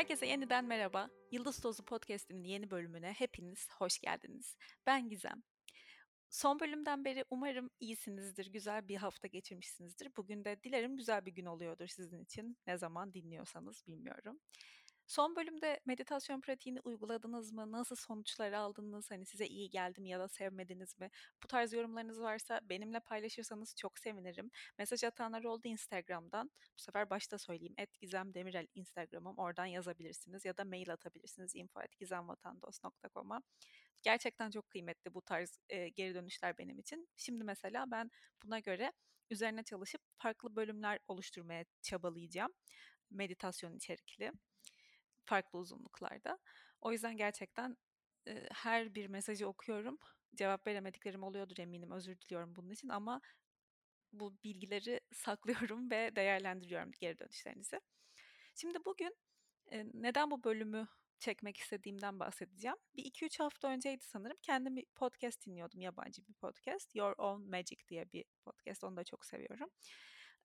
Herkese yeniden merhaba. Yıldız Tozu Podcast'in yeni bölümüne hepiniz hoş geldiniz. Ben Gizem. Son bölümden beri umarım iyisinizdir, güzel bir hafta geçirmişsinizdir. Bugün de dilerim güzel bir gün oluyordur sizin için. Ne zaman dinliyorsanız bilmiyorum. Son bölümde meditasyon pratiğini uyguladınız mı? Nasıl sonuçlar aldınız? Hani size iyi geldi mi ya da sevmediniz mi? Bu tarz yorumlarınız varsa benimle paylaşırsanız çok sevinirim. Mesaj atanlar oldu Instagram'dan. Bu sefer başta söyleyeyim. Et Demirel Instagram'ım. Oradan yazabilirsiniz ya da mail atabilirsiniz. info.gizemvatandos.com'a. Gerçekten çok kıymetli bu tarz e, geri dönüşler benim için. Şimdi mesela ben buna göre üzerine çalışıp farklı bölümler oluşturmaya çabalayacağım. Meditasyon içerikli farklı uzunluklarda. O yüzden gerçekten e, her bir mesajı okuyorum. Cevap veremediklerim oluyordur eminim. Özür diliyorum bunun için ama bu bilgileri saklıyorum ve değerlendiriyorum geri dönüşlerinizi. Şimdi bugün e, neden bu bölümü çekmek istediğimden bahsedeceğim. Bir iki üç hafta önceydi sanırım. Kendim bir podcast dinliyordum, yabancı bir podcast. Your Own Magic diye bir podcast. Onu da çok seviyorum.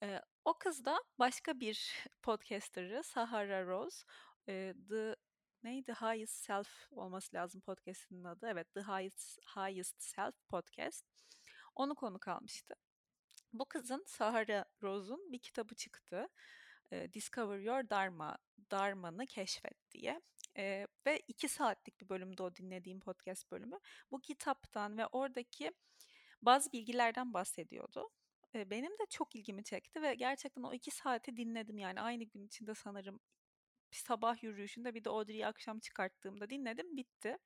Ee, o kız da başka bir podcaster'ı Sahara Rose. E, The neydi? Highest Self olması lazım podcast'inin adı. Evet, The Highest, Highest Self Podcast. Onu konu kalmıştı. Bu kızın Sahara Rose'un bir kitabı çıktı. E, Discover Your Dharma, Dharma'nı keşfet diye. E, ve iki saatlik bir bölümde o dinlediğim podcast bölümü. Bu kitaptan ve oradaki bazı bilgilerden bahsediyordu. E, benim de çok ilgimi çekti ve gerçekten o iki saati dinledim yani aynı gün içinde sanırım bir sabah yürüyüşünde bir de Audrey'i akşam çıkarttığımda dinledim bitti.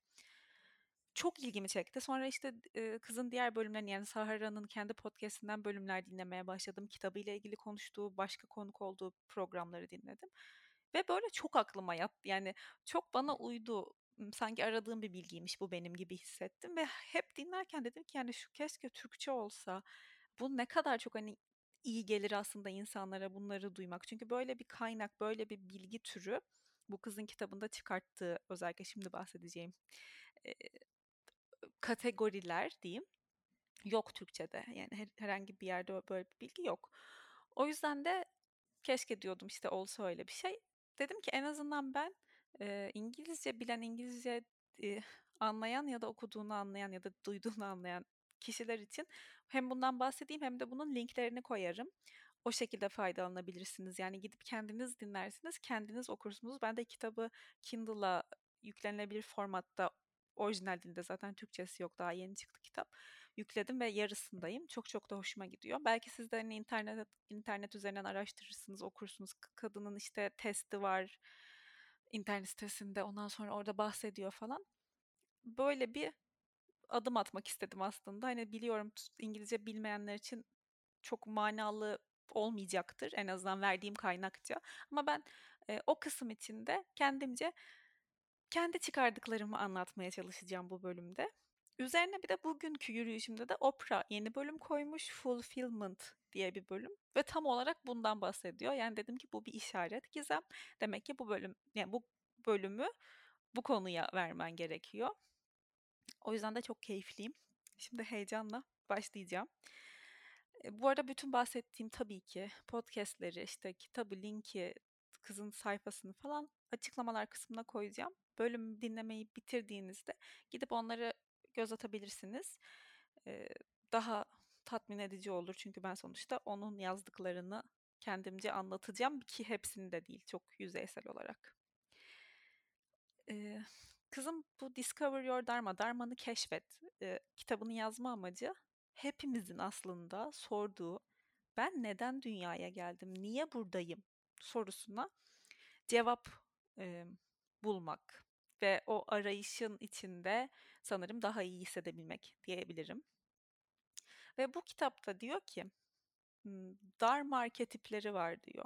Çok ilgimi çekti. Sonra işte e, kızın diğer bölümlerini yani Sahara'nın kendi podcastinden bölümler dinlemeye başladım. Kitabıyla ilgili konuştuğu, başka konuk olduğu programları dinledim. Ve böyle çok aklıma yattı. Yani çok bana uydu. Sanki aradığım bir bilgiymiş bu benim gibi hissettim. Ve hep dinlerken dedim ki yani şu keşke Türkçe olsa. Bu ne kadar çok hani iyi gelir aslında insanlara bunları duymak. Çünkü böyle bir kaynak, böyle bir bilgi türü bu kızın kitabında çıkarttığı özellikle şimdi bahsedeceğim e, kategoriler diyeyim yok Türkçe'de. Yani her, herhangi bir yerde böyle bir bilgi yok. O yüzden de keşke diyordum işte olsa öyle bir şey. Dedim ki en azından ben e, İngilizce bilen, İngilizce e, anlayan ya da okuduğunu anlayan ya da duyduğunu anlayan kişiler için hem bundan bahsedeyim hem de bunun linklerini koyarım. O şekilde faydalanabilirsiniz. Yani gidip kendiniz dinlersiniz, kendiniz okursunuz. Ben de kitabı Kindle'a yüklenilebilir formatta orijinal dilde zaten Türkçesi yok daha yeni çıktı kitap. Yükledim ve yarısındayım. Çok çok da hoşuma gidiyor. Belki siz de hani internet internet üzerinden araştırırsınız, okursunuz. Kadının işte testi var internet sitesinde. Ondan sonra orada bahsediyor falan. Böyle bir adım atmak istedim aslında. Hani biliyorum İngilizce bilmeyenler için çok manalı olmayacaktır en azından verdiğim kaynakça. Ama ben e, o kısım içinde kendimce kendi çıkardıklarımı anlatmaya çalışacağım bu bölümde. Üzerine bir de bugünkü yürüyüşümde de Oprah yeni bölüm koymuş. Fulfillment diye bir bölüm ve tam olarak bundan bahsediyor. Yani dedim ki bu bir işaret Gizem. Demek ki bu bölüm yani bu bölümü bu konuya vermen gerekiyor. O yüzden de çok keyifliyim. Şimdi heyecanla başlayacağım. Bu arada bütün bahsettiğim tabii ki podcastleri, işte kitabı, linki, kızın sayfasını falan açıklamalar kısmına koyacağım. Bölüm dinlemeyi bitirdiğinizde gidip onları göz atabilirsiniz. Daha tatmin edici olur çünkü ben sonuçta onun yazdıklarını kendimce anlatacağım ki hepsini de değil çok yüzeysel olarak. Ee, kızım bu Discover Your Dharma, Dharma'nı keşfet e, kitabını yazma amacı hepimizin aslında sorduğu ben neden dünyaya geldim, niye buradayım sorusuna cevap e, bulmak ve o arayışın içinde sanırım daha iyi hissedebilmek diyebilirim. Ve bu kitapta diyor ki Dharma arketipleri var diyor.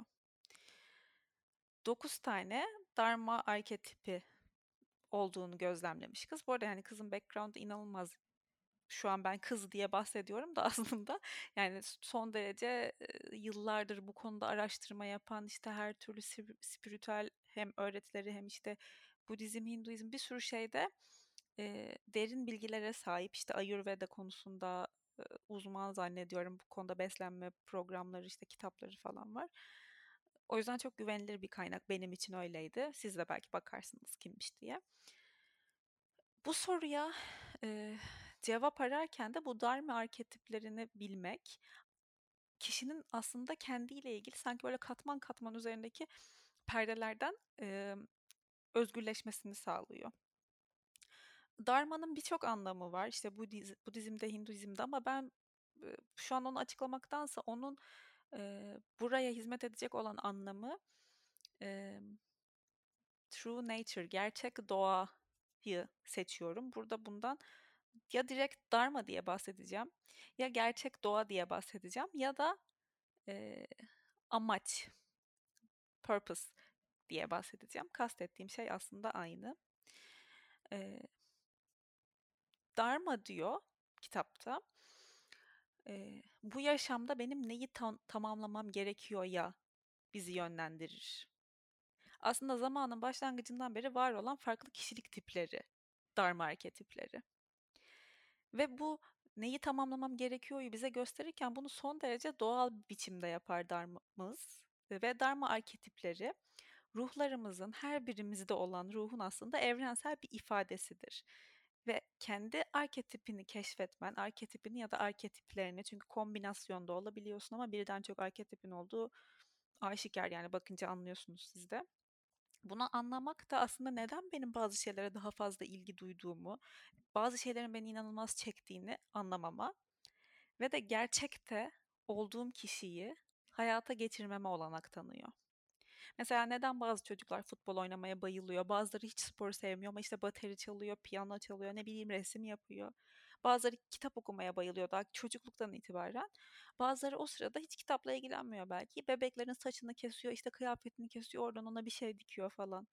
Dokuz tane Dharma arketipi olduğunu gözlemlemiş kız. Bu arada yani kızın background'ı inanılmaz şu an ben kız diye bahsediyorum da aslında yani son derece yıllardır bu konuda araştırma yapan işte her türlü spiritüel hem öğretileri hem işte Budizm, Hinduizm bir sürü şeyde e, derin bilgilere sahip işte Ayurveda konusunda e, uzman zannediyorum bu konuda beslenme programları işte kitapları falan var. O yüzden çok güvenilir bir kaynak benim için öyleydi. Siz de belki bakarsınız kimmiş diye. Bu soruya e, cevap ararken de bu Dharma arketiplerini bilmek kişinin aslında kendiyle ilgili sanki böyle katman katman üzerindeki perdelerden e, özgürleşmesini sağlıyor. Dharma'nın birçok anlamı var. İşte Budiz, Budizm'de, Hinduizm'de ama ben şu an onu açıklamaktansa onun e, buraya hizmet edecek olan anlamı e, true nature, gerçek doğayı seçiyorum. Burada bundan ya direkt Dharma diye bahsedeceğim, ya gerçek doğa diye bahsedeceğim ya da e, amaç, purpose diye bahsedeceğim. Kastettiğim şey aslında aynı. E, Dharma diyor kitapta. E, bu yaşamda benim neyi tam, tamamlamam gerekiyor ya bizi yönlendirir. Aslında zamanın başlangıcından beri var olan farklı kişilik tipleri, Dharma arketipleri. Ve bu neyi tamamlamam gerekiyor'yu bize gösterirken bunu son derece doğal biçimde yapar Dharma'mız. Ve Dharma arketipleri ruhlarımızın her birimizde olan ruhun aslında evrensel bir ifadesidir. Ve kendi arketipini keşfetmen, arketipini ya da arketiplerini çünkü kombinasyonda olabiliyorsun ama birden çok arketipin olduğu aşikar yani bakınca anlıyorsunuz siz de. Bunu anlamak da aslında neden benim bazı şeylere daha fazla ilgi duyduğumu, bazı şeylerin beni inanılmaz çektiğini anlamama ve de gerçekte olduğum kişiyi hayata geçirmeme olanak tanıyor. Mesela neden bazı çocuklar futbol oynamaya bayılıyor, bazıları hiç spor sevmiyor ama işte bateri çalıyor, piyano çalıyor, ne bileyim resim yapıyor. Bazıları kitap okumaya bayılıyor daha çocukluktan itibaren. Bazıları o sırada hiç kitapla ilgilenmiyor belki. Bebeklerin saçını kesiyor, işte kıyafetini kesiyor, oradan ona bir şey dikiyor falan.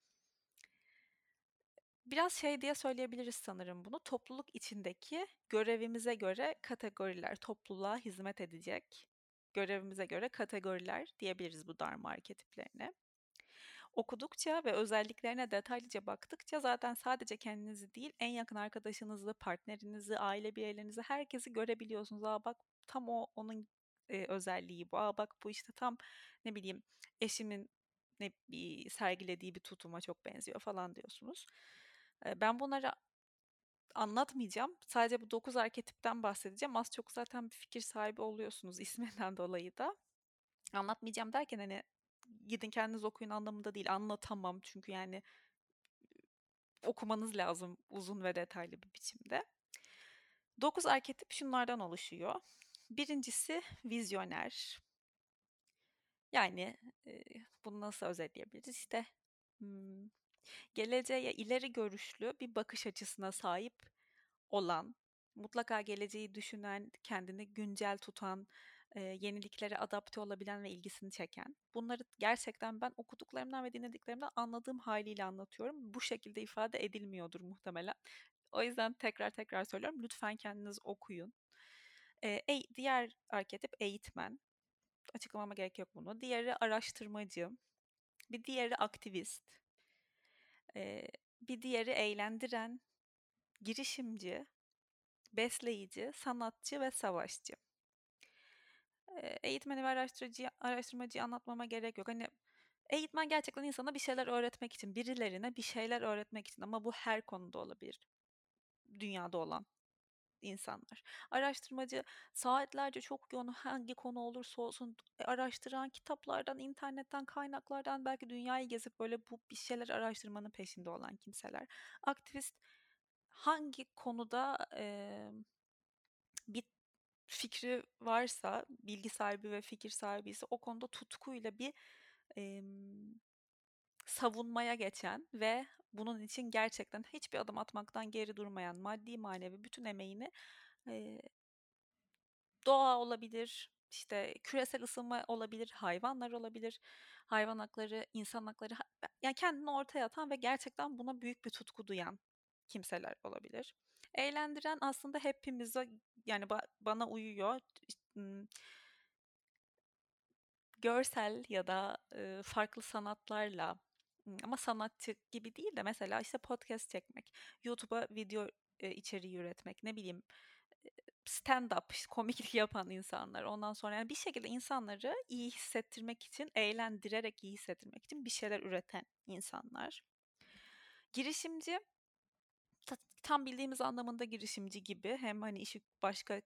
Biraz şey diye söyleyebiliriz sanırım bunu. Topluluk içindeki görevimize göre kategoriler, topluluğa hizmet edecek görevimize göre kategoriler diyebiliriz bu Dharma arketiplerine. Okudukça ve özelliklerine detaylıca baktıkça zaten sadece kendinizi değil en yakın arkadaşınızı, partnerinizi, aile bireylerinizi herkesi görebiliyorsunuz. Aa bak tam o onun e, özelliği bu. Aa bak bu işte tam ne bileyim eşimin ne bir sergilediği bir tutuma çok benziyor falan diyorsunuz. E, ben bunları anlatmayacağım. Sadece bu 9 arketipten bahsedeceğim. Az çok zaten bir fikir sahibi oluyorsunuz isminden dolayı da. Anlatmayacağım derken hani gidin kendiniz okuyun anlamında değil. Anlatamam çünkü yani okumanız lazım uzun ve detaylı bir biçimde. 9 arketip şunlardan oluşuyor. Birincisi vizyoner. Yani e, bunu nasıl özetleyebiliriz? İşte hmm, geleceğe ileri görüşlü bir bakış açısına sahip olan, mutlaka geleceği düşünen, kendini güncel tutan, e, yeniliklere adapte olabilen ve ilgisini çeken. Bunları gerçekten ben okuduklarımdan ve dinlediklerimden anladığım haliyle anlatıyorum. Bu şekilde ifade edilmiyordur muhtemelen. O yüzden tekrar tekrar söylüyorum. Lütfen kendiniz okuyun. E, diğer arketip eğitmen. Açıklamama gerek yok bunu. Diğeri araştırmacı. Bir diğeri aktivist. E, bir diğeri eğlendiren, girişimci, besleyici, sanatçı ve savaşçı. Eğitmeni ve araştırmacıyı, araştırmacıyı anlatmama gerek yok. Hani eğitmen gerçekten insana bir şeyler öğretmek için, birilerine bir şeyler öğretmek için ama bu her konuda olabilir. Dünyada olan insanlar. Araştırmacı saatlerce çok yoğun hangi konu olursa olsun araştıran kitaplardan, internetten, kaynaklardan belki dünyayı gezip böyle bu bir şeyler araştırmanın peşinde olan kimseler. Aktivist hangi konuda e, bir fikri varsa, bilgi sahibi ve fikir sahibi ise o konuda tutkuyla bir e, savunmaya geçen ve bunun için gerçekten hiçbir adım atmaktan geri durmayan maddi manevi bütün emeğini e, doğa olabilir, işte küresel ısınma olabilir, hayvanlar olabilir, hayvan hakları, insan hakları, yani kendini ortaya atan ve gerçekten buna büyük bir tutku duyan kimseler olabilir. Eğlendiren aslında hepimize yani ba- bana uyuyor. Görsel ya da e, farklı sanatlarla ama sanatçı gibi değil de mesela işte podcast çekmek, YouTube'a video e, içeriği üretmek, ne bileyim stand-up, komiklik yapan insanlar. Ondan sonra yani bir şekilde insanları iyi hissettirmek için, eğlendirerek iyi hissettirmek için bir şeyler üreten insanlar. Girişimci tam bildiğimiz anlamında girişimci gibi hem hani işi başka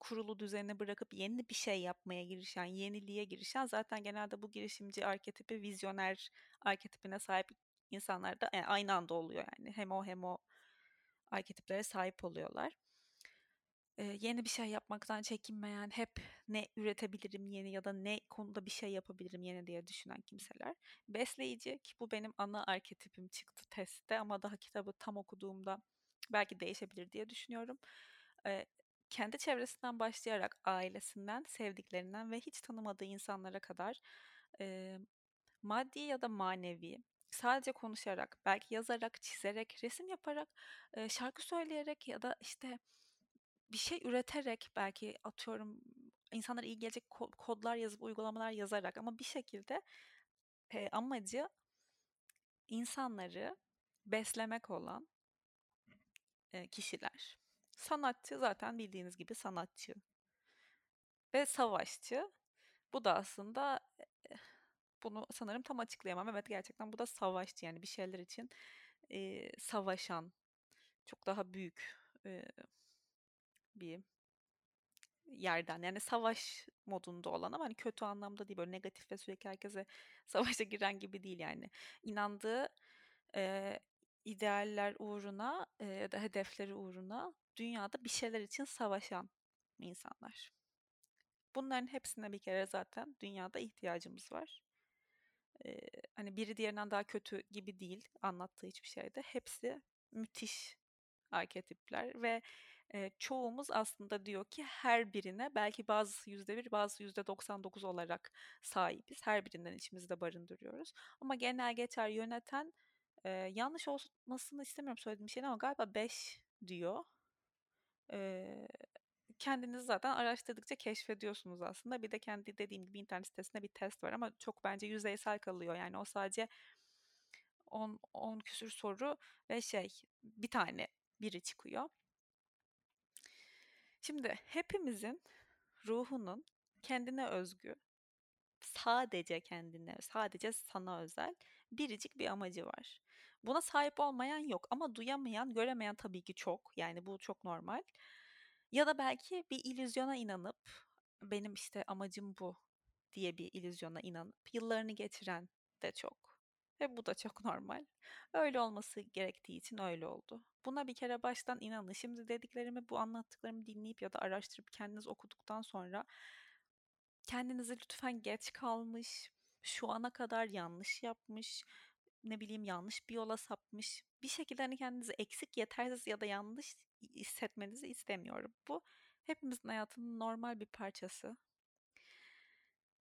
kurulu düzenine bırakıp yeni bir şey yapmaya girişen, yeniliğe girişen zaten genelde bu girişimci arketipi vizyoner arketipine sahip insanlar da yani aynı anda oluyor yani. Hem o hem o arketiplere sahip oluyorlar. Ee, yeni bir şey yapmaktan çekinmeyen, hep ne üretebilirim yeni ya da ne konuda bir şey yapabilirim yeni diye düşünen kimseler. Besleyici ki bu benim ana arketipim çıktı testte ama daha kitabı tam okuduğumda belki değişebilir diye düşünüyorum. Ee, kendi çevresinden başlayarak ailesinden, sevdiklerinden ve hiç tanımadığı insanlara kadar e, maddi ya da manevi sadece konuşarak, belki yazarak, çizerek, resim yaparak, e, şarkı söyleyerek ya da işte bir şey üreterek belki atıyorum insanlara iyi gelecek kodlar yazıp uygulamalar yazarak ama bir şekilde e, amacı insanları beslemek olan e, kişiler. Sanatçı zaten bildiğiniz gibi sanatçı ve savaşçı. Bu da aslında bunu sanırım tam açıklayamam. Evet gerçekten bu da savaşçı yani bir şeyler için e, savaşan çok daha büyük e, bir yerden yani savaş modunda olan ama hani kötü anlamda değil böyle negatif ve sürekli herkese savaşa giren gibi değil yani inandığı e, idealler uğruna e, ya da hedefleri uğruna dünyada bir şeyler için savaşan insanlar. Bunların hepsine bir kere zaten dünyada ihtiyacımız var. Ee, hani biri diğerinden daha kötü gibi değil anlattığı hiçbir şeyde. Hepsi müthiş arketipler ve e, çoğumuz aslında diyor ki her birine belki bazı yüzde bir bazı yüzde 99 olarak sahibiz. Her birinden içimizde barındırıyoruz. Ama genel geçer yöneten e, yanlış olmasını istemiyorum söylediğim şeyin ama galiba 5 diyor. E, kendiniz zaten araştırdıkça keşfediyorsunuz aslında. Bir de kendi dediğim gibi internet sitesinde bir test var ama çok bence yüzeysel kalıyor. Yani o sadece 10 10 küsür soru ve şey bir tane biri çıkıyor. Şimdi hepimizin ruhunun kendine özgü, sadece kendine, sadece sana özel biricik bir amacı var. Buna sahip olmayan yok ama duyamayan, göremeyen tabii ki çok. Yani bu çok normal. Ya da belki bir illüzyona inanıp benim işte amacım bu diye bir illüzyona inanıp yıllarını geçiren de çok. Ve bu da çok normal. Öyle olması gerektiği için öyle oldu. Buna bir kere baştan inanın. Şimdi dediklerimi, bu anlattıklarımı dinleyip ya da araştırıp kendiniz okuduktan sonra kendinizi lütfen geç kalmış, şu ana kadar yanlış yapmış, ne bileyim yanlış bir yola sapmış. Bir şekilde hani kendinizi eksik, yetersiz ya da yanlış hissetmenizi istemiyorum. Bu hepimizin hayatının normal bir parçası.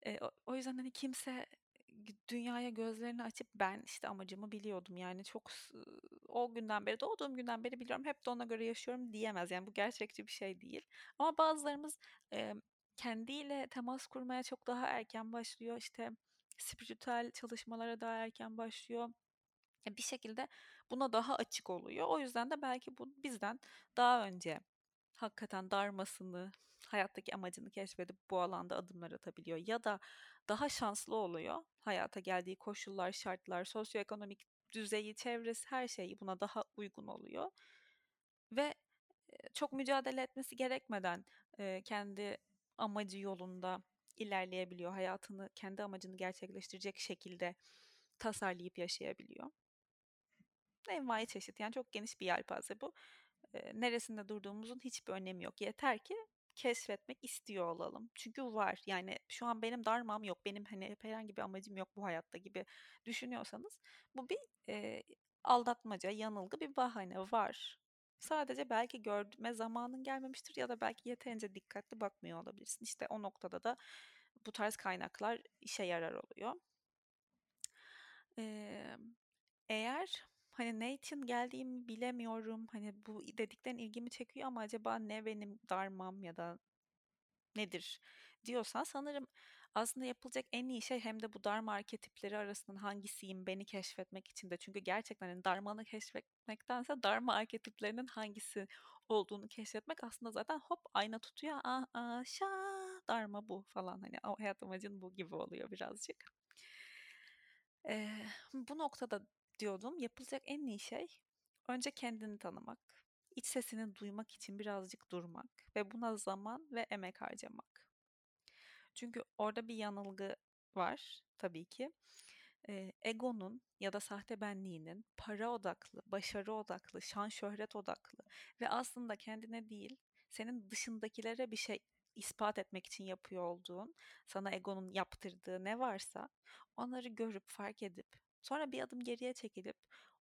E, o, o yüzden hani kimse dünyaya gözlerini açıp ben işte amacımı biliyordum. Yani çok o günden beri doğduğum günden beri biliyorum hep de ona göre yaşıyorum diyemez. Yani bu gerçekçi bir şey değil. Ama bazılarımız e, kendiyle temas kurmaya çok daha erken başlıyor. İşte spiritüel çalışmalara daha erken başlıyor. Bir şekilde buna daha açık oluyor. O yüzden de belki bu bizden daha önce hakikaten darmasını, hayattaki amacını keşfedip bu alanda adımlar atabiliyor ya da daha şanslı oluyor. Hayata geldiği koşullar, şartlar, sosyoekonomik düzeyi, çevresi her şeyi buna daha uygun oluyor. Ve çok mücadele etmesi gerekmeden kendi amacı yolunda ilerleyebiliyor. Hayatını kendi amacını gerçekleştirecek şekilde tasarlayıp yaşayabiliyor envai çeşit yani çok geniş bir yelpaze bu. Neresinde durduğumuzun hiçbir önemi yok. Yeter ki keşfetmek istiyor olalım. Çünkü var. Yani şu an benim darmam yok. Benim hani herhangi bir amacım yok bu hayatta gibi düşünüyorsanız bu bir e, aldatmaca, yanılgı, bir bahane var. Sadece belki görme zamanın gelmemiştir ya da belki yeterince dikkatli bakmıyor olabilirsin. İşte o noktada da bu tarz kaynaklar işe yarar oluyor. Ee, eğer hani ne için geldiğimi bilemiyorum. Hani bu dediklerin ilgimi çekiyor ama acaba ne benim darmam ya da nedir diyorsan sanırım Aslında yapılacak en iyi şey hem de bu Dharma arketipleri arasından hangisiyim beni keşfetmek için de. Çünkü gerçekten hani Dharma'nı keşfetmektense Dharma arketiplerinin hangisi olduğunu keşfetmek aslında zaten hop ayna tutuyor. Aa, aa şa Dharma bu falan hani hayat amacın bu gibi oluyor birazcık. Ee, bu noktada diyordum yapılacak en iyi şey önce kendini tanımak, iç sesini duymak için birazcık durmak ve buna zaman ve emek harcamak. Çünkü orada bir yanılgı var tabii ki. Ee, egonun ya da sahte benliğinin para odaklı, başarı odaklı, şan şöhret odaklı ve aslında kendine değil, senin dışındakilere bir şey ispat etmek için yapıyor olduğun, sana egonun yaptırdığı ne varsa onları görüp fark edip sonra bir adım geriye çekilip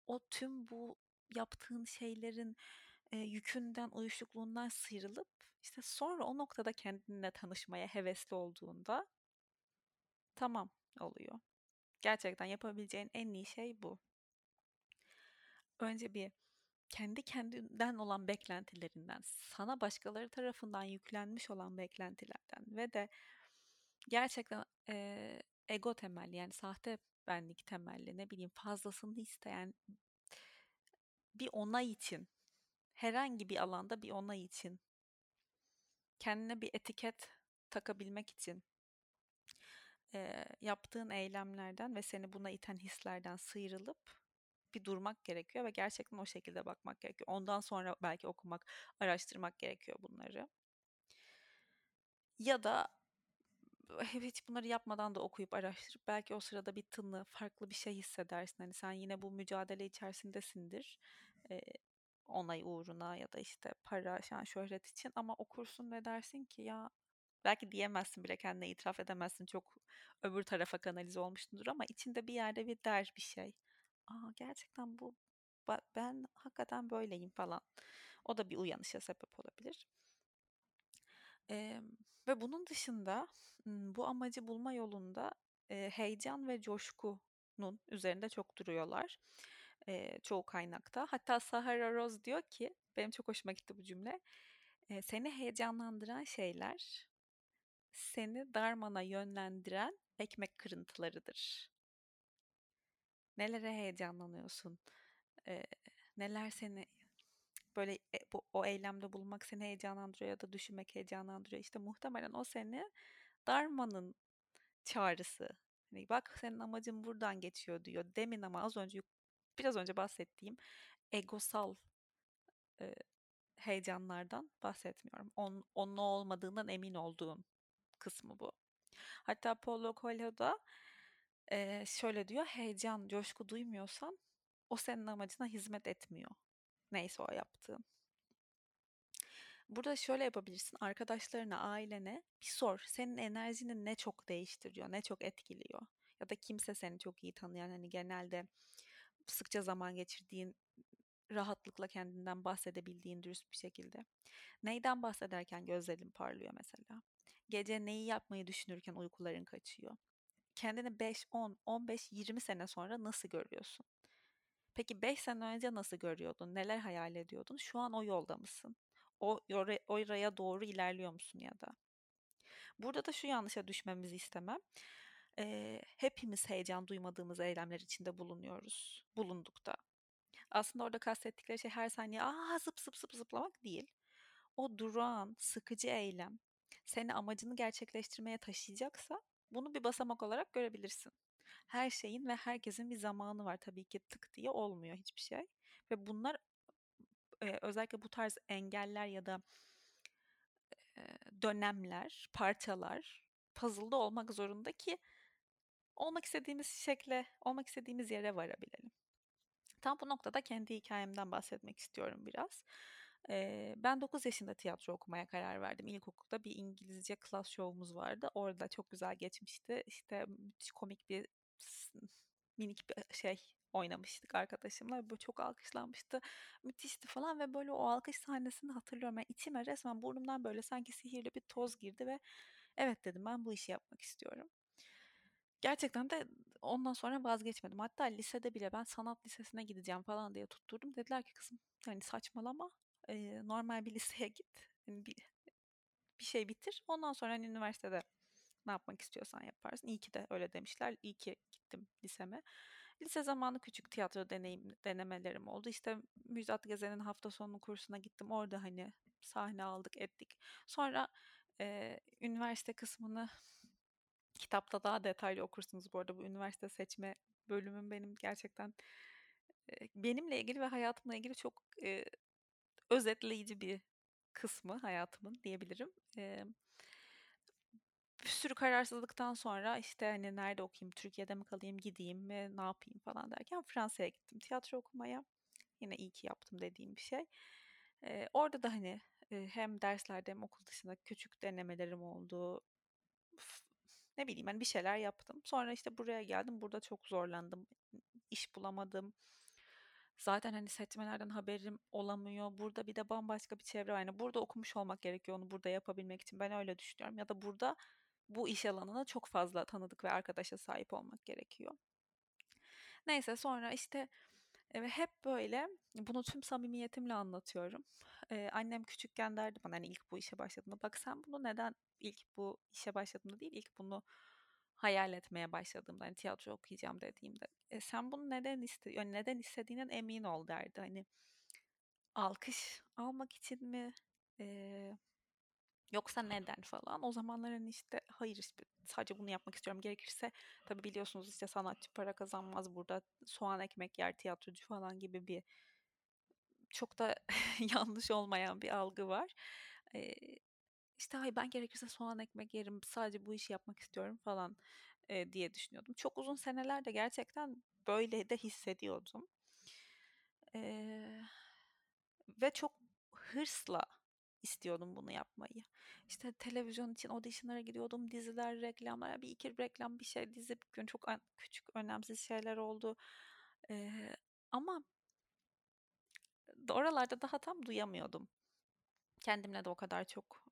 o tüm bu yaptığın şeylerin e, yükünden, uyuşukluğundan sıyrılıp işte sonra o noktada kendinle tanışmaya hevesli olduğunda tamam oluyor. Gerçekten yapabileceğin en iyi şey bu. Önce bir kendi kendinden olan beklentilerinden, sana başkaları tarafından yüklenmiş olan beklentilerden ve de gerçekten e, ego temelli yani sahte benlik temelli ne bileyim fazlasını isteyen bir onay için herhangi bir alanda bir onay için kendine bir etiket takabilmek için e, yaptığın eylemlerden ve seni buna iten hislerden sıyrılıp bir durmak gerekiyor ve gerçekten o şekilde bakmak gerekiyor. Ondan sonra belki okumak, araştırmak gerekiyor bunları. Ya da hiç bunları yapmadan da okuyup araştırıp belki o sırada bir tını, farklı bir şey hissedersin. Hani sen yine bu mücadele içerisindesindir. Ee, onay uğruna ya da işte para, şan, şöhret için ama okursun ve dersin ki ya belki diyemezsin bile kendine itiraf edemezsin çok öbür tarafa kanalize olmuşsundur ama içinde bir yerde bir der bir şey. Aa gerçekten bu ben hakikaten böyleyim falan. O da bir uyanışa sebep olabilir. Ee, ve bunun dışında bu amacı bulma yolunda e, heyecan ve coşkunun üzerinde çok duruyorlar. E, çoğu kaynakta. Hatta Sahara Rose diyor ki, benim çok hoşuma gitti bu cümle. E, seni heyecanlandıran şeyler seni darmana yönlendiren ekmek kırıntılarıdır. Nelere heyecanlanıyorsun? E, neler seni böyle e, bu, o eylemde bulunmak seni heyecanlandırıyor ya da düşünmek heyecanlandırıyor. İşte muhtemelen o seni darmanın çağrısı. Hani bak senin amacın buradan geçiyor diyor. Demin ama az önce biraz önce bahsettiğim egosal e, heyecanlardan bahsetmiyorum. On, onun olmadığından emin olduğum kısmı bu. Hatta Paulo Coelho da e, şöyle diyor, heyecan, coşku duymuyorsan o senin amacına hizmet etmiyor. Neyse o yaptığın. Burada şöyle yapabilirsin. Arkadaşlarına, ailene bir sor. Senin enerjini ne çok değiştiriyor, ne çok etkiliyor. Ya da kimse seni çok iyi tanıyan hani genelde sıkça zaman geçirdiğin rahatlıkla kendinden bahsedebildiğin dürüst bir şekilde. Neyden bahsederken gözlerin parlıyor mesela. Gece neyi yapmayı düşünürken uykuların kaçıyor. Kendini 5, 10, 15, 20 sene sonra nasıl görüyorsun? Peki 5 sene önce nasıl görüyordun? Neler hayal ediyordun? Şu an o yolda mısın? O oraya doğru ilerliyor musun ya da? Burada da şu yanlışa düşmemizi istemem. Ee, hepimiz heyecan duymadığımız eylemler içinde bulunuyoruz. Bulunduk da. Aslında orada kastettikleri şey her saniye aa zıp zıp zıp zıplamak değil. O durağan, sıkıcı eylem seni amacını gerçekleştirmeye taşıyacaksa bunu bir basamak olarak görebilirsin. Her şeyin ve herkesin bir zamanı var tabii ki tık diye olmuyor hiçbir şey. Ve bunlar e, özellikle bu tarz engeller ya da e, dönemler, parçalar puzzle'da olmak zorunda ki olmak istediğimiz şekle, olmak istediğimiz yere varabilelim. Tam bu noktada kendi hikayemden bahsetmek istiyorum biraz. Ee, ben 9 yaşında tiyatro okumaya karar verdim. İlkokulda bir İngilizce klas show'umuz vardı. Orada çok güzel geçmişti. İşte müthiş komik bir minik bir şey oynamıştık arkadaşımla. Böyle çok alkışlanmıştı. Müthişti falan ve böyle o alkış sahnesini hatırlıyorum. Yani içime resmen burnumdan böyle sanki sihirli bir toz girdi ve evet dedim ben bu işi yapmak istiyorum. Gerçekten de ondan sonra vazgeçmedim. Hatta lisede bile ben sanat lisesine gideceğim falan diye tutturdum. Dediler ki kızım hani saçmalama e, normal bir liseye git. Yani bir, bir şey bitir. Ondan sonra hani üniversitede Ne yapmak istiyorsan yaparsın. İyi ki de öyle demişler. İyi ki gittim liseme. Lise zamanı küçük tiyatro deneyim denemelerim oldu. İşte Müjdat Gezen'in hafta sonu kursuna gittim. Orada hani sahne aldık, ettik. Sonra e, üniversite kısmını kitapta daha detaylı okursunuz bu arada. Bu üniversite seçme bölümüm benim gerçekten e, benimle ilgili ve hayatımla ilgili çok e, özetleyici bir kısmı hayatımın diyebilirim. E, bir sürü kararsızlıktan sonra işte hani nerede okuyayım, Türkiye'de mi kalayım, gideyim mi, ne yapayım falan derken Fransa'ya gittim tiyatro okumaya. Yine iyi ki yaptım dediğim bir şey. Ee, orada da hani hem derslerde hem okul dışında küçük denemelerim oldu. Ne bileyim hani bir şeyler yaptım. Sonra işte buraya geldim. Burada çok zorlandım. İş bulamadım. Zaten hani seçmelerden haberim olamıyor. Burada bir de bambaşka bir çevre var. Yani burada okumuş olmak gerekiyor onu burada yapabilmek için. Ben öyle düşünüyorum. Ya da burada bu iş alanına çok fazla tanıdık ve arkadaşa sahip olmak gerekiyor. Neyse sonra işte e, hep böyle bunu tüm samimiyetimle anlatıyorum. Ee, annem küçükken derdi bana hani ilk bu işe başladığında bak sen bunu neden ilk bu işe başladığımda değil ilk bunu hayal etmeye başladığımda hani tiyatro okuyacağım dediğimde e, sen bunu neden iste yani neden istediğinden emin ol derdi hani alkış almak için mi e, Yoksa neden falan. O zamanlar hani işte hayır sadece bunu yapmak istiyorum. Gerekirse tabii biliyorsunuz işte sanatçı para kazanmaz burada soğan ekmek yer tiyatrocu falan gibi bir çok da yanlış olmayan bir algı var. Ee, işte hayır ben gerekirse soğan ekmek yerim sadece bu işi yapmak istiyorum falan e, diye düşünüyordum. Çok uzun senelerde gerçekten böyle de hissediyordum. Ee, ve çok hırsla istiyordum bunu yapmayı. İşte televizyon için auditionlara gidiyordum. Diziler, reklamlar, bir iki reklam bir şey dizi gün çok küçük önemsiz şeyler oldu. Ee, ama oralarda daha tam duyamıyordum. Kendimle de o kadar çok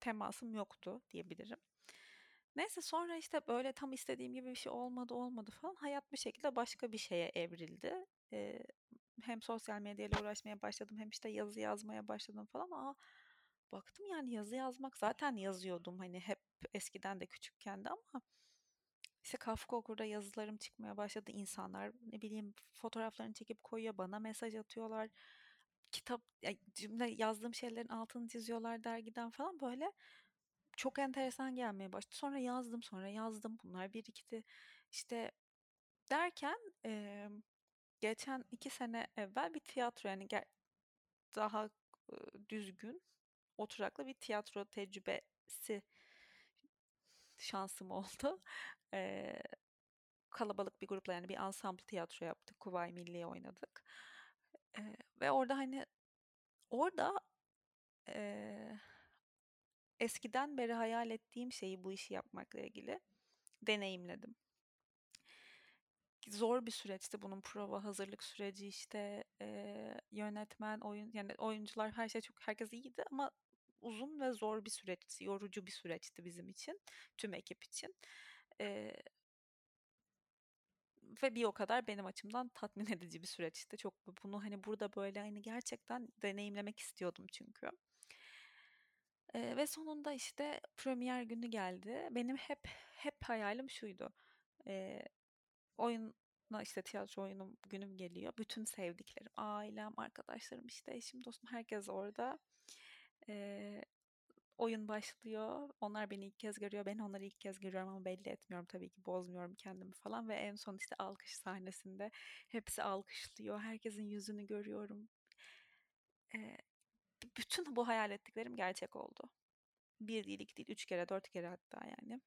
temasım yoktu diyebilirim. Neyse sonra işte böyle tam istediğim gibi bir şey olmadı olmadı falan. Hayat bir şekilde başka bir şeye evrildi. Ee, hem sosyal medyayla uğraşmaya başladım hem işte yazı yazmaya başladım falan. Aa, baktım yani yazı yazmak zaten yazıyordum hani hep eskiden de küçükken de ama işte Kafka Okur'da yazılarım çıkmaya başladı. insanlar ne bileyim fotoğraflarını çekip koyuyor bana mesaj atıyorlar. Kitap cümle yazdığım şeylerin altını çiziyorlar dergiden falan böyle çok enteresan gelmeye başladı. Sonra yazdım sonra yazdım bunlar birikti. İşte derken e, geçen iki sene evvel bir tiyatro yani daha e, düzgün oturaklı bir tiyatro tecrübesi şansım oldu. Ee, kalabalık bir grupla yani bir ensemble tiyatro yaptık. Kuvayi Milliye oynadık. Ee, ve orada hani orada e, eskiden beri hayal ettiğim şeyi bu işi yapmakla ilgili deneyimledim. Zor bir süreçti bunun prova hazırlık süreci işte e, yönetmen oyun yani oyuncular her şey çok herkes iyiydi ama uzun ve zor bir süreçti yorucu bir süreçti bizim için tüm ekip için e, ve bir o kadar benim açımdan tatmin edici bir süreçti çok bunu hani burada böyle hani gerçekten deneyimlemek istiyordum çünkü. Eee, ve sonunda işte premier günü geldi. Benim hep hep hayalim şuydu. Eee, oyuna işte tiyatro oyunum günüm geliyor. Bütün sevdiklerim, ailem, arkadaşlarım, işte eşim, dostum herkes orada. Eee, oyun başlıyor. Onlar beni ilk kez görüyor. Ben onları ilk kez görüyorum ama belli etmiyorum tabii ki. Bozmuyorum kendimi falan ve en son işte alkış sahnesinde hepsi alkışlıyor. Herkesin yüzünü görüyorum. Eee bütün bu hayal ettiklerim gerçek oldu. Bir değil, iki değil, üç kere, dört kere hatta yani.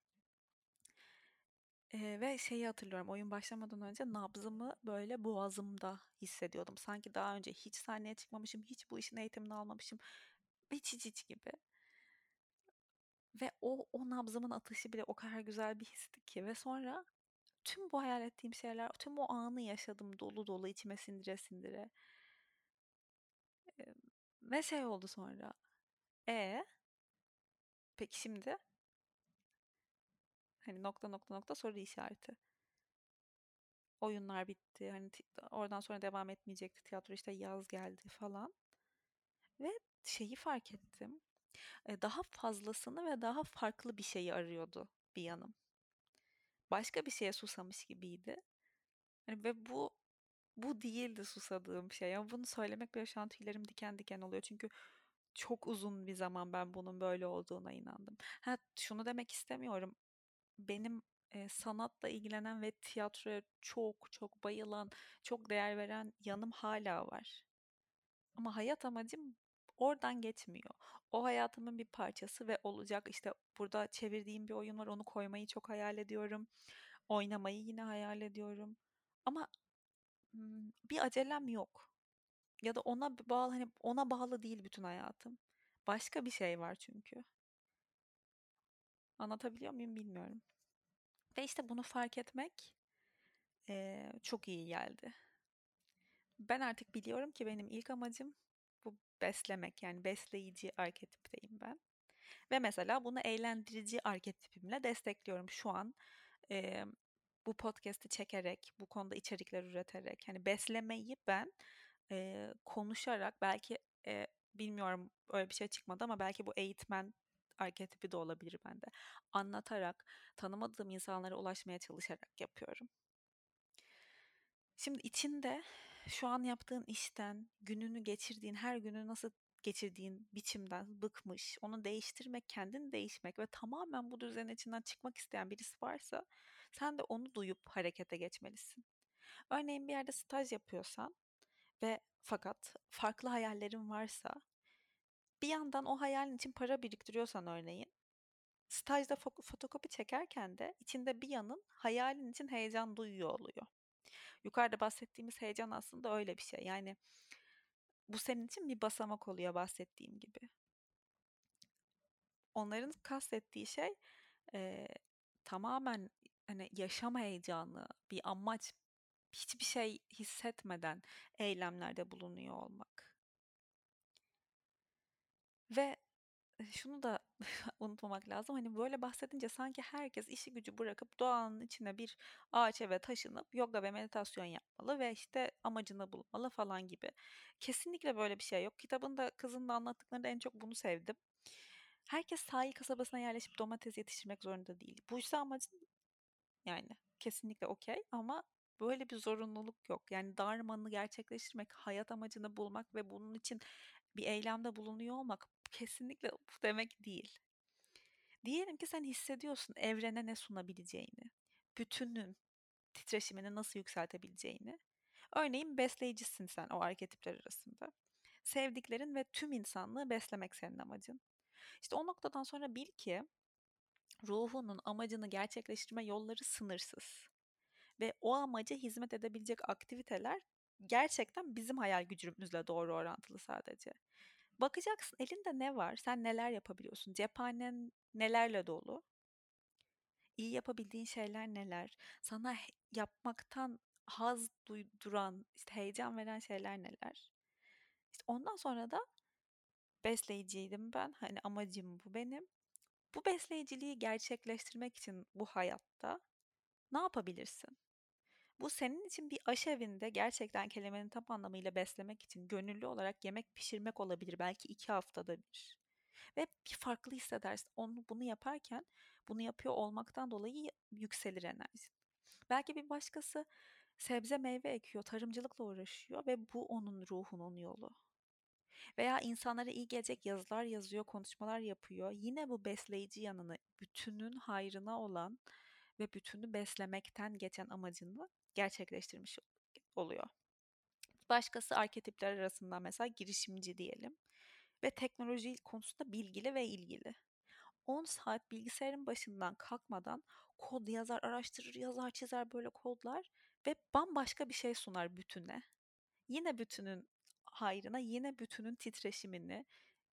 Ee, ve şeyi hatırlıyorum oyun başlamadan önce nabzımı böyle boğazımda hissediyordum. Sanki daha önce hiç sahneye çıkmamışım, hiç bu işin eğitimini almamışım. Hiç hiç hiç gibi. Ve o, o nabzımın atışı bile o kadar güzel bir histi ki. Ve sonra tüm bu hayal ettiğim şeyler, tüm o anı yaşadım dolu dolu içime sindire sindire. Ee, ve şey oldu sonra. E peki şimdi? Hani nokta nokta nokta soru işareti. Oyunlar bitti. Hani oradan sonra devam etmeyecekti tiyatro işte yaz geldi falan. Ve şeyi fark ettim. Daha fazlasını ve daha farklı bir şeyi arıyordu bir yanım. Başka bir şeye susamış gibiydi. Hani ve bu bu değildi susadığım şey. Yani bunu söylemek bile şu an tüylerim diken diken oluyor. Çünkü çok uzun bir zaman ben bunun böyle olduğuna inandım. Ha şunu demek istemiyorum. Benim e, sanatla ilgilenen ve tiyatroya çok çok bayılan, çok değer veren yanım hala var. Ama hayat amacım oradan geçmiyor. O hayatımın bir parçası ve olacak. İşte burada çevirdiğim bir oyun var. Onu koymayı çok hayal ediyorum. Oynamayı yine hayal ediyorum. Ama bir acelem yok. Ya da ona bağlı hani ona bağlı değil bütün hayatım. Başka bir şey var çünkü. Anlatabiliyor muyum bilmiyorum. Ve işte bunu fark etmek ee, çok iyi geldi. Ben artık biliyorum ki benim ilk amacım bu beslemek yani besleyici arketipteyim ben. Ve mesela bunu eğlendirici arketipimle destekliyorum şu an. E, bu podcast'i çekerek, bu konuda içerikler üreterek, hani beslemeyi ben e, konuşarak belki e, bilmiyorum öyle bir şey çıkmadı ama belki bu eğitmen arketipi de olabilir bende. Anlatarak, tanımadığım insanlara ulaşmaya çalışarak yapıyorum. Şimdi içinde şu an yaptığın işten, gününü geçirdiğin, her günü nasıl geçirdiğin biçimden bıkmış, onu değiştirmek, kendini değişmek ve tamamen bu düzenin içinden çıkmak isteyen birisi varsa sen de onu duyup harekete geçmelisin. Örneğin bir yerde staj yapıyorsan ve fakat farklı hayallerin varsa bir yandan o hayalin için para biriktiriyorsan örneğin stajda fotokopi çekerken de içinde bir yanın hayalin için heyecan duyuyor oluyor. Yukarıda bahsettiğimiz heyecan aslında öyle bir şey. Yani bu senin için bir basamak oluyor bahsettiğim gibi. Onların kastettiği şey e, tamamen hani yaşam heyecanı, bir amaç, hiçbir şey hissetmeden eylemlerde bulunuyor olmak. Ve şunu da unutmamak lazım. Hani böyle bahsedince sanki herkes işi gücü bırakıp doğanın içine bir ağaç eve taşınıp yoga ve meditasyon yapmalı ve işte amacını bulmalı falan gibi. Kesinlikle böyle bir şey yok. Kitabında kızın da anlattıklarında en çok bunu sevdim. Herkes sahil kasabasına yerleşip domates yetiştirmek zorunda değil. Bu ise amacın yani kesinlikle okey ama böyle bir zorunluluk yok. Yani darmanı gerçekleştirmek, hayat amacını bulmak ve bunun için bir eylemde bulunuyor olmak kesinlikle bu demek değil. Diyelim ki sen hissediyorsun evrene ne sunabileceğini, bütünün titreşimini nasıl yükseltebileceğini. Örneğin besleyicisin sen o arketipler arasında. Sevdiklerin ve tüm insanlığı beslemek senin amacın. İşte o noktadan sonra bil ki ruhunun amacını gerçekleştirme yolları sınırsız. Ve o amaca hizmet edebilecek aktiviteler gerçekten bizim hayal gücümüzle doğru orantılı sadece. Bakacaksın elinde ne var? Sen neler yapabiliyorsun? Cephanen nelerle dolu? İyi yapabildiğin şeyler neler? Sana yapmaktan haz duyduran, işte heyecan veren şeyler neler? İşte ondan sonra da besleyiciydim ben. Hani amacım bu benim. Bu besleyiciliği gerçekleştirmek için bu hayatta ne yapabilirsin? Bu senin için bir aşevinde gerçekten kelimenin tam anlamıyla beslemek için gönüllü olarak yemek pişirmek olabilir. Belki iki haftada bir. Ve bir farklı hissedersin. Onu, bunu yaparken bunu yapıyor olmaktan dolayı yükselir enerjin. Belki bir başkası sebze meyve ekiyor, tarımcılıkla uğraşıyor ve bu onun ruhunun yolu. Veya insanlara iyi gelecek yazılar yazıyor, konuşmalar yapıyor. Yine bu besleyici yanını, bütünün hayrına olan ve bütünü beslemekten geçen amacını gerçekleştirmiş oluyor. Başkası arketipler arasında mesela girişimci diyelim ve teknoloji konusunda bilgili ve ilgili. 10 saat bilgisayarın başından kalkmadan kod yazar, araştırır, yazar, çizer böyle kodlar ve bambaşka bir şey sunar bütüne. Yine bütünün hayrına, yine bütünün titreşimini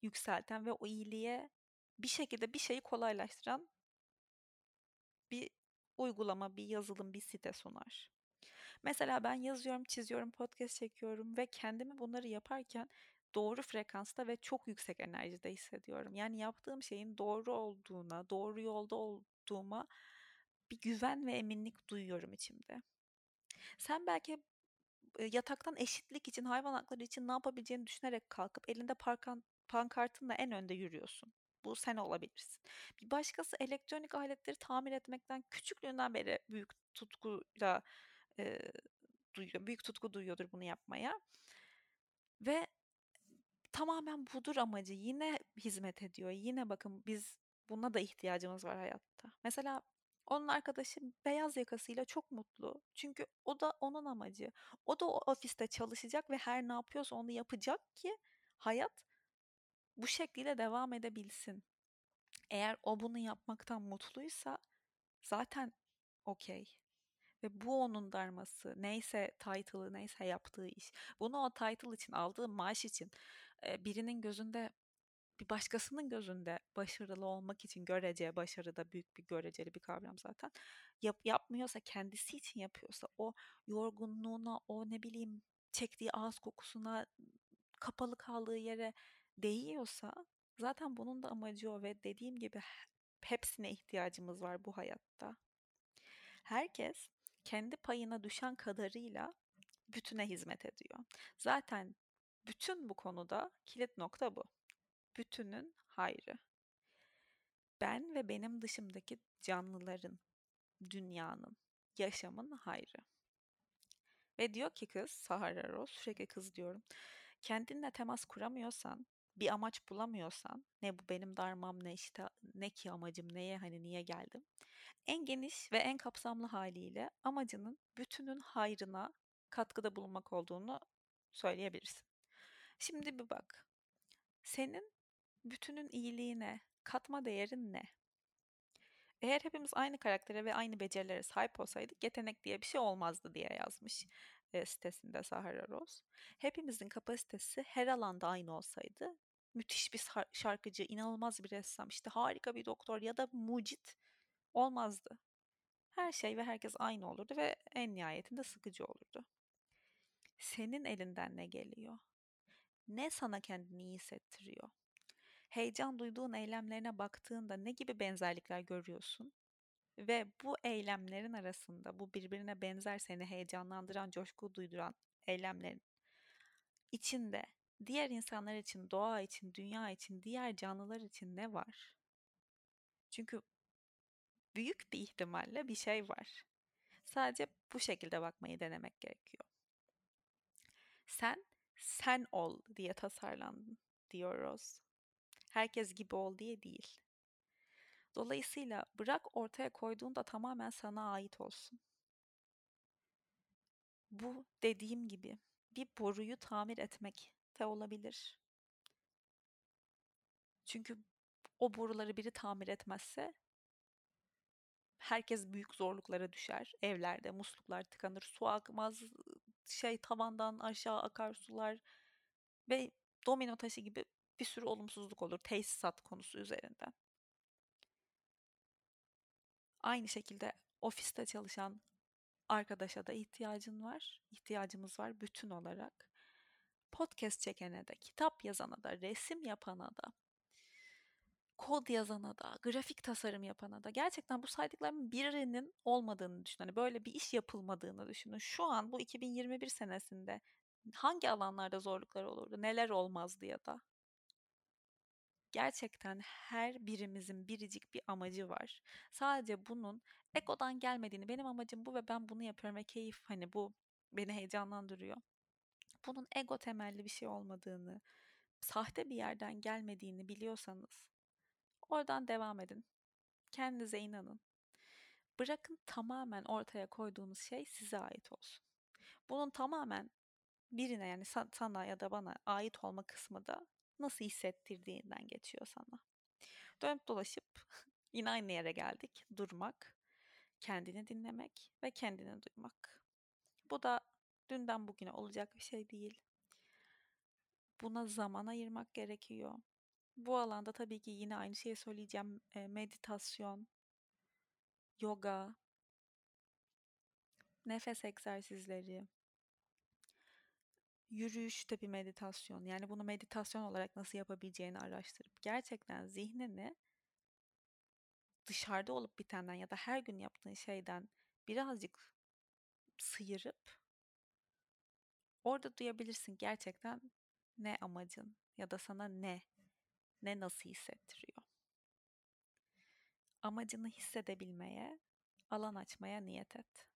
yükselten ve o iyiliğe bir şekilde bir şeyi kolaylaştıran bir uygulama, bir yazılım, bir site sunar. Mesela ben yazıyorum, çiziyorum, podcast çekiyorum ve kendimi bunları yaparken doğru frekansta ve çok yüksek enerjide hissediyorum. Yani yaptığım şeyin doğru olduğuna, doğru yolda olduğuma bir güven ve eminlik duyuyorum içimde. Sen belki yataktan eşitlik için, hayvan hakları için ne yapabileceğini düşünerek kalkıp elinde parkan, pankartınla en önde yürüyorsun. Bu sen olabilirsin. Bir başkası elektronik aletleri tamir etmekten küçüklüğünden beri büyük tutkuyla e, duyuyor, büyük tutku duyuyordur bunu yapmaya. Ve tamamen budur amacı. Yine hizmet ediyor. Yine bakın biz buna da ihtiyacımız var hayatta. Mesela onun arkadaşı beyaz yakasıyla çok mutlu. Çünkü o da onun amacı. O da o ofiste çalışacak ve her ne yapıyorsa onu yapacak ki hayat bu şekilde devam edebilsin. Eğer o bunu yapmaktan mutluysa zaten okey. Ve bu onun darması. Neyse title'ı, neyse yaptığı iş. Bunu o title için, aldığı maaş için birinin gözünde bir başkasının gözünde başarılı olmak için görece, başarı da büyük bir göreceli bir kavram zaten. Yap, yapmıyorsa, kendisi için yapıyorsa, o yorgunluğuna, o ne bileyim çektiği ağız kokusuna, kapalı kaldığı yere değiyorsa zaten bunun da amacı o ve dediğim gibi hepsine ihtiyacımız var bu hayatta. Herkes kendi payına düşen kadarıyla bütüne hizmet ediyor. Zaten bütün bu konuda kilit nokta bu. Bütünün hayrı. Ben ve benim dışımdaki canlıların, dünyanın, yaşamın hayrı. Ve diyor ki kız, Sahara Rose, sürekli kız diyorum. Kendinle temas kuramıyorsan, bir amaç bulamıyorsan, ne bu benim darmam ne işte ne ki amacım neye hani niye geldim. En geniş ve en kapsamlı haliyle amacının bütünün hayrına katkıda bulunmak olduğunu söyleyebilirsin. Şimdi bir bak. Senin bütünün iyiliğine katma değerin ne? Eğer hepimiz aynı karaktere ve aynı becerilere sahip olsaydık yetenek diye bir şey olmazdı diye yazmış e, sitesinde Sahara Rose. Hepimizin kapasitesi her alanda aynı olsaydı müthiş bir şarkıcı, inanılmaz bir ressam, işte harika bir doktor ya da mucit olmazdı. Her şey ve herkes aynı olurdu ve en nihayetinde sıkıcı olurdu. Senin elinden ne geliyor? Ne sana kendini iyi hissettiriyor? Heyecan duyduğun eylemlerine baktığında ne gibi benzerlikler görüyorsun? Ve bu eylemlerin arasında bu birbirine benzer seni heyecanlandıran, coşku duyduran eylemlerin içinde diğer insanlar için, doğa için, dünya için, diğer canlılar için ne var? Çünkü büyük bir ihtimalle bir şey var. Sadece bu şekilde bakmayı denemek gerekiyor. Sen sen ol diye tasarlandın diyoruz. Herkes gibi ol diye değil. Dolayısıyla bırak ortaya koyduğunda tamamen sana ait olsun. Bu dediğim gibi bir boruyu tamir etmek de olabilir. Çünkü o boruları biri tamir etmezse herkes büyük zorluklara düşer. Evlerde musluklar tıkanır, su akmaz, şey tavandan aşağı akar sular ve domino taşı gibi bir sürü olumsuzluk olur tesisat konusu üzerinden. Aynı şekilde ofiste çalışan arkadaşa da ihtiyacın var, ihtiyacımız var bütün olarak. Podcast çekene de, kitap yazana da, resim yapana da, kod yazana da, grafik tasarım yapana da gerçekten bu saydıklarımın birinin olmadığını düşünün. Hani böyle bir iş yapılmadığını düşünün. Şu an bu 2021 senesinde hangi alanlarda zorluklar olurdu, neler olmazdı ya da gerçekten her birimizin biricik bir amacı var. Sadece bunun ekodan gelmediğini, benim amacım bu ve ben bunu yapıyorum ve keyif hani bu beni heyecanlandırıyor. Bunun ego temelli bir şey olmadığını, sahte bir yerden gelmediğini biliyorsanız oradan devam edin. Kendinize inanın. Bırakın tamamen ortaya koyduğunuz şey size ait olsun. Bunun tamamen birine yani sana ya da bana ait olma kısmı da nasıl hissettirdiğinden geçiyor sana. Dönüp dolaşıp yine aynı yere geldik. Durmak, kendini dinlemek ve kendini duymak. Bu da dünden bugüne olacak bir şey değil. Buna zaman ayırmak gerekiyor. Bu alanda tabii ki yine aynı şeyi söyleyeceğim. meditasyon, yoga, nefes egzersizleri, yürüyüş de bir meditasyon. Yani bunu meditasyon olarak nasıl yapabileceğini araştırıp gerçekten zihnini dışarıda olup bitenden ya da her gün yaptığın şeyden birazcık sıyırıp orada duyabilirsin gerçekten ne amacın ya da sana ne ne nasıl hissettiriyor. amacını hissedebilmeye, alan açmaya niyet et.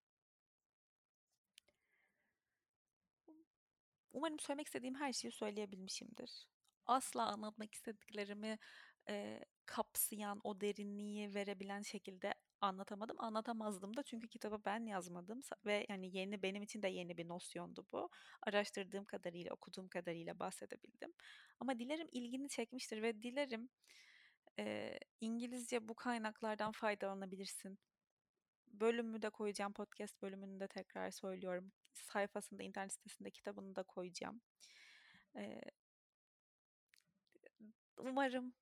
Umarım söylemek istediğim her şeyi söyleyebilmişimdir. Asla anlatmak istediklerimi e, kapsayan, o derinliği verebilen şekilde anlatamadım. Anlatamazdım da çünkü kitabı ben yazmadım ve yani yeni benim için de yeni bir nosyondu bu. Araştırdığım kadarıyla, okuduğum kadarıyla bahsedebildim. Ama dilerim ilgini çekmiştir ve dilerim e, İngilizce bu kaynaklardan faydalanabilirsin. Bölümü de koyacağım, podcast bölümünü de tekrar söylüyorum. Sayfasında, internet sitesinde kitabını da koyacağım. E, umarım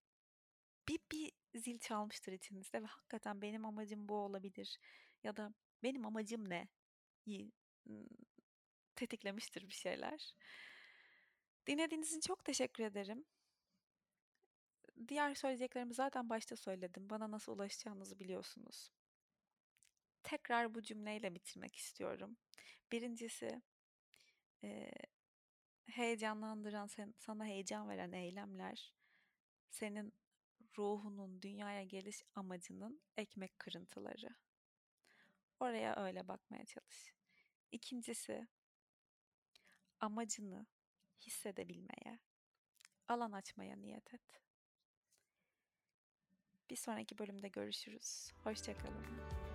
bir, bir zil çalmıştır içinizde ve hakikaten benim amacım bu olabilir ya da benim amacım ne? tetiklemiştir bir şeyler. Dinlediğiniz için çok teşekkür ederim. Diğer söyleyeceklerimi zaten başta söyledim. Bana nasıl ulaşacağınızı biliyorsunuz. Tekrar bu cümleyle bitirmek istiyorum. Birincisi, e, heyecanlandıran, sana heyecan veren eylemler senin ruhunun dünyaya geliş amacının ekmek kırıntıları. Oraya öyle bakmaya çalış. İkincisi, amacını hissedebilmeye, alan açmaya niyet et. Bir sonraki bölümde görüşürüz. Hoşçakalın.